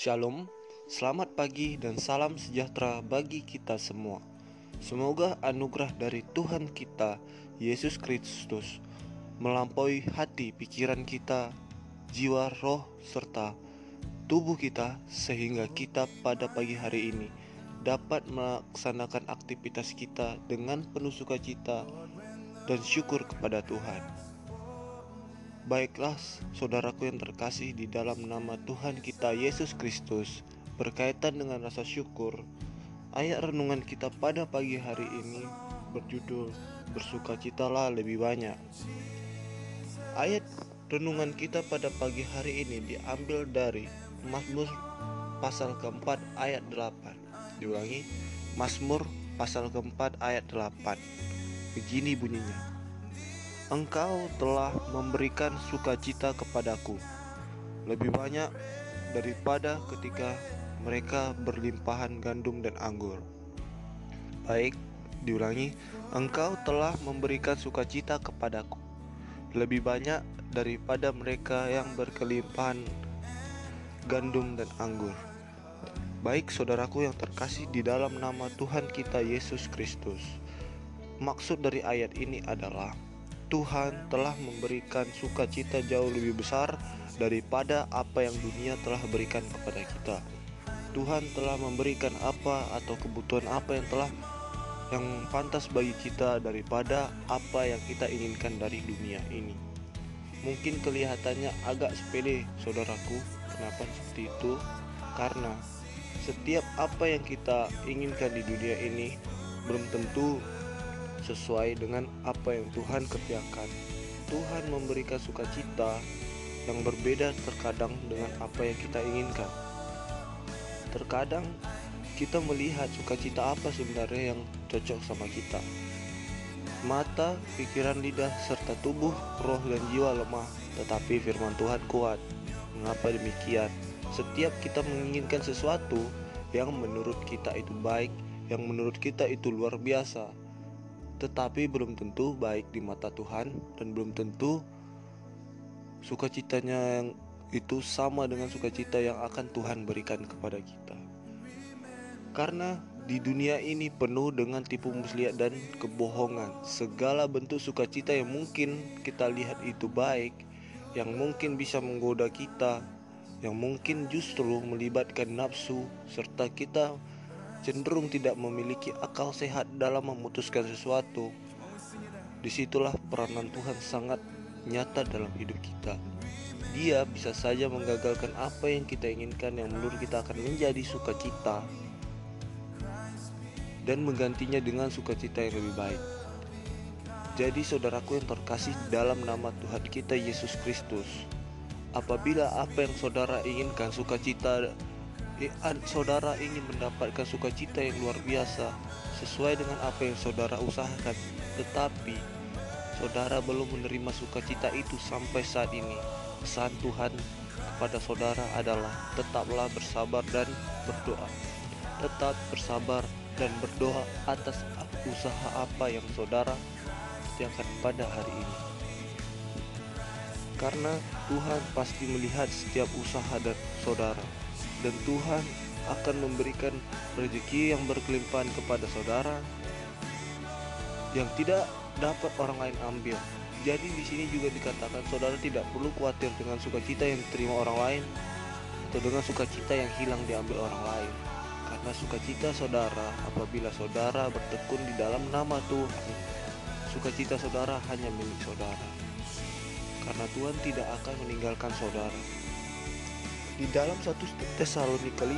Shalom, selamat pagi dan salam sejahtera bagi kita semua. Semoga anugerah dari Tuhan kita, Yesus Kristus, melampaui hati pikiran kita, jiwa, roh, serta tubuh kita, sehingga kita pada pagi hari ini dapat melaksanakan aktivitas kita dengan penuh sukacita dan syukur kepada Tuhan. Baiklah, saudaraku yang terkasih di dalam nama Tuhan kita Yesus Kristus, berkaitan dengan rasa syukur, ayat renungan kita pada pagi hari ini berjudul Bersukacitalah lebih banyak. Ayat renungan kita pada pagi hari ini diambil dari Mazmur pasal keempat ayat 8. Diulangi, Mazmur pasal keempat ayat 8. Begini bunyinya. Engkau telah memberikan sukacita kepadaku lebih banyak daripada ketika mereka berlimpahan gandum dan anggur. Baik, diulangi, engkau telah memberikan sukacita kepadaku lebih banyak daripada mereka yang berkelimpahan gandum dan anggur. Baik saudaraku yang terkasih di dalam nama Tuhan kita Yesus Kristus. Maksud dari ayat ini adalah Tuhan telah memberikan sukacita jauh lebih besar daripada apa yang dunia telah berikan kepada kita. Tuhan telah memberikan apa atau kebutuhan apa yang telah yang pantas bagi kita daripada apa yang kita inginkan dari dunia ini. Mungkin kelihatannya agak sepele, saudaraku. Kenapa seperti itu? Karena setiap apa yang kita inginkan di dunia ini belum tentu sesuai dengan apa yang Tuhan kerjakan. Tuhan memberikan sukacita yang berbeda terkadang dengan apa yang kita inginkan. Terkadang kita melihat sukacita apa sebenarnya yang cocok sama kita. Mata, pikiran, lidah, serta tubuh, roh, dan jiwa lemah, tetapi firman Tuhan kuat. Mengapa demikian? Setiap kita menginginkan sesuatu yang menurut kita itu baik, yang menurut kita itu luar biasa, tetapi belum tentu baik di mata Tuhan dan belum tentu sukacitanya yang itu sama dengan sukacita yang akan Tuhan berikan kepada kita. Karena di dunia ini penuh dengan tipu muslihat dan kebohongan. Segala bentuk sukacita yang mungkin kita lihat itu baik, yang mungkin bisa menggoda kita, yang mungkin justru melibatkan nafsu serta kita cenderung tidak memiliki akal sehat dalam memutuskan sesuatu. Di situlah peranan Tuhan sangat nyata dalam hidup kita. Dia bisa saja menggagalkan apa yang kita inginkan yang menurut kita akan menjadi sukacita dan menggantinya dengan sukacita yang lebih baik. Jadi saudaraku yang terkasih dalam nama Tuhan kita Yesus Kristus, apabila apa yang saudara inginkan sukacita saudara ingin mendapatkan sukacita yang luar biasa sesuai dengan apa yang saudara usahakan, tetapi saudara belum menerima sukacita itu sampai saat ini. Pesan Tuhan kepada saudara adalah tetaplah bersabar dan berdoa. Tetap bersabar dan berdoa atas usaha apa yang saudara kerjakan pada hari ini. Karena Tuhan pasti melihat setiap usaha dan saudara dan Tuhan akan memberikan rezeki yang berkelimpahan kepada saudara yang tidak dapat orang lain ambil. Jadi di sini juga dikatakan saudara tidak perlu khawatir dengan sukacita yang diterima orang lain atau dengan sukacita yang hilang diambil orang lain. Karena sukacita saudara apabila saudara bertekun di dalam nama Tuhan, sukacita saudara hanya milik saudara. Karena Tuhan tidak akan meninggalkan saudara di dalam satu Tesalonika 5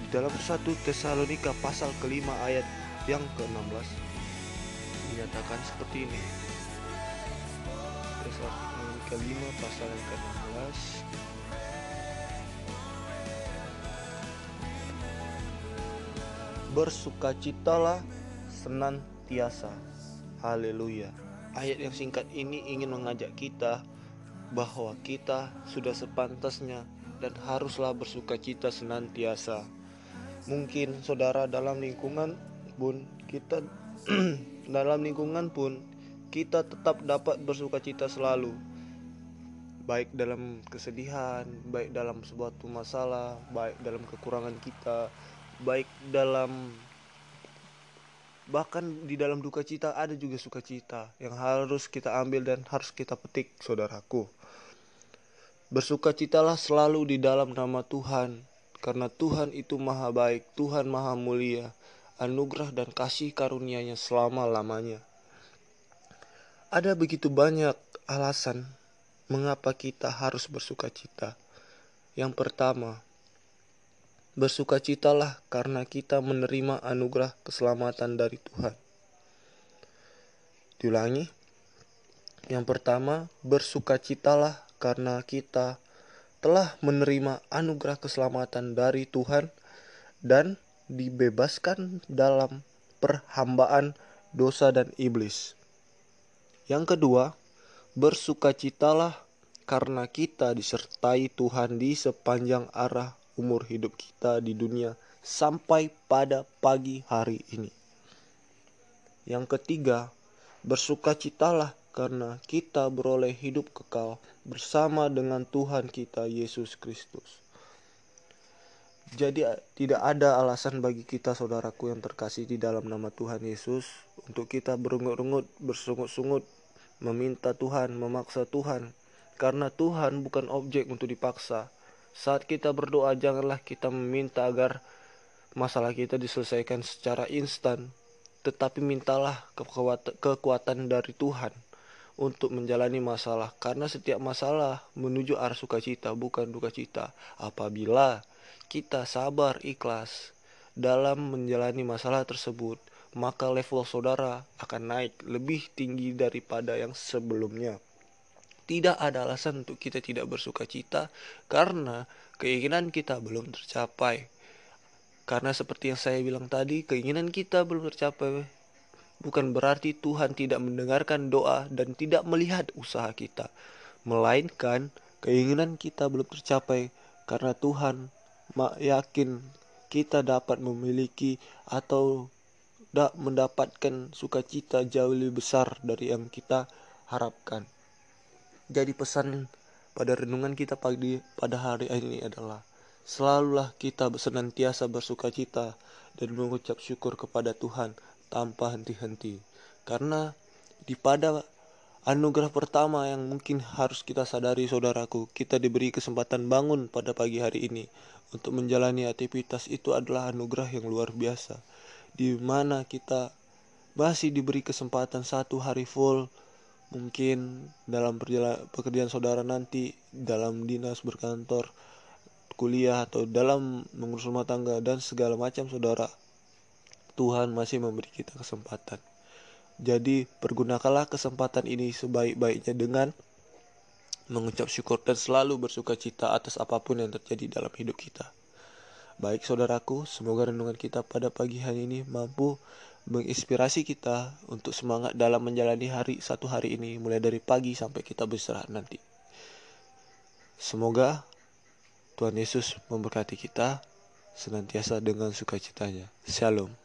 di dalam satu Tesalonika pasal kelima ayat yang ke-16 dinyatakan seperti ini. Tesalonika 5 pasal yang ke-16 Bersukacitalah senantiasa. Haleluya. Ayat yang singkat ini ingin mengajak kita bahwa kita sudah sepantasnya dan haruslah bersuka cita senantiasa. Mungkin saudara dalam lingkungan pun kita dalam lingkungan pun kita tetap dapat bersuka cita selalu. baik dalam kesedihan, baik dalam sebuah masalah, baik dalam kekurangan kita, baik dalam bahkan di dalam duka cita ada juga sukacita yang harus kita ambil dan harus kita petik saudaraku. Bersukacitalah selalu di dalam nama Tuhan karena Tuhan itu maha baik Tuhan maha mulia anugerah dan kasih karunia-Nya selama-lamanya. Ada begitu banyak alasan mengapa kita harus bersukacita. Yang pertama Bersukacitalah karena kita menerima anugerah keselamatan dari Tuhan. Diulangi. Yang pertama, bersukacitalah karena kita telah menerima anugerah keselamatan dari Tuhan dan dibebaskan dalam perhambaan dosa dan iblis. Yang kedua, bersukacitalah karena kita disertai Tuhan di sepanjang arah umur hidup kita di dunia sampai pada pagi hari ini. Yang ketiga, bersukacitalah karena kita beroleh hidup kekal bersama dengan Tuhan kita Yesus Kristus. Jadi tidak ada alasan bagi kita saudaraku yang terkasih di dalam nama Tuhan Yesus untuk kita berungut-ungut, bersungut-sungut, meminta Tuhan, memaksa Tuhan. Karena Tuhan bukan objek untuk dipaksa, saat kita berdoa, janganlah kita meminta agar masalah kita diselesaikan secara instan, tetapi mintalah kekuatan dari Tuhan untuk menjalani masalah, karena setiap masalah menuju arah sukacita, bukan duka cita. Apabila kita sabar, ikhlas dalam menjalani masalah tersebut, maka level saudara akan naik lebih tinggi daripada yang sebelumnya. Tidak ada alasan untuk kita tidak bersuka cita karena keinginan kita belum tercapai. Karena seperti yang saya bilang tadi, keinginan kita belum tercapai bukan berarti Tuhan tidak mendengarkan doa dan tidak melihat usaha kita, melainkan keinginan kita belum tercapai karena Tuhan yakin kita dapat memiliki atau mendapatkan sukacita jauh lebih besar dari yang kita harapkan. Jadi pesan pada renungan kita pagi pada hari ini adalah selalulah kita senantiasa bersuka cita dan mengucap syukur kepada Tuhan tanpa henti-henti. Karena di pada anugerah pertama yang mungkin harus kita sadari saudaraku, kita diberi kesempatan bangun pada pagi hari ini untuk menjalani aktivitas itu adalah anugerah yang luar biasa. Di mana kita masih diberi kesempatan satu hari full mungkin dalam pekerjaan saudara nanti dalam dinas berkantor kuliah atau dalam mengurus rumah tangga dan segala macam saudara Tuhan masih memberi kita kesempatan jadi pergunakanlah kesempatan ini sebaik-baiknya dengan mengucap syukur dan selalu bersuka cita atas apa pun yang terjadi dalam hidup kita. Baik saudaraku, semoga renungan kita pada pagi hari ini mampu menginspirasi kita untuk semangat dalam menjalani hari satu hari ini mulai dari pagi sampai kita berserah nanti. Semoga Tuhan Yesus memberkati kita senantiasa dengan sukacitanya. Shalom.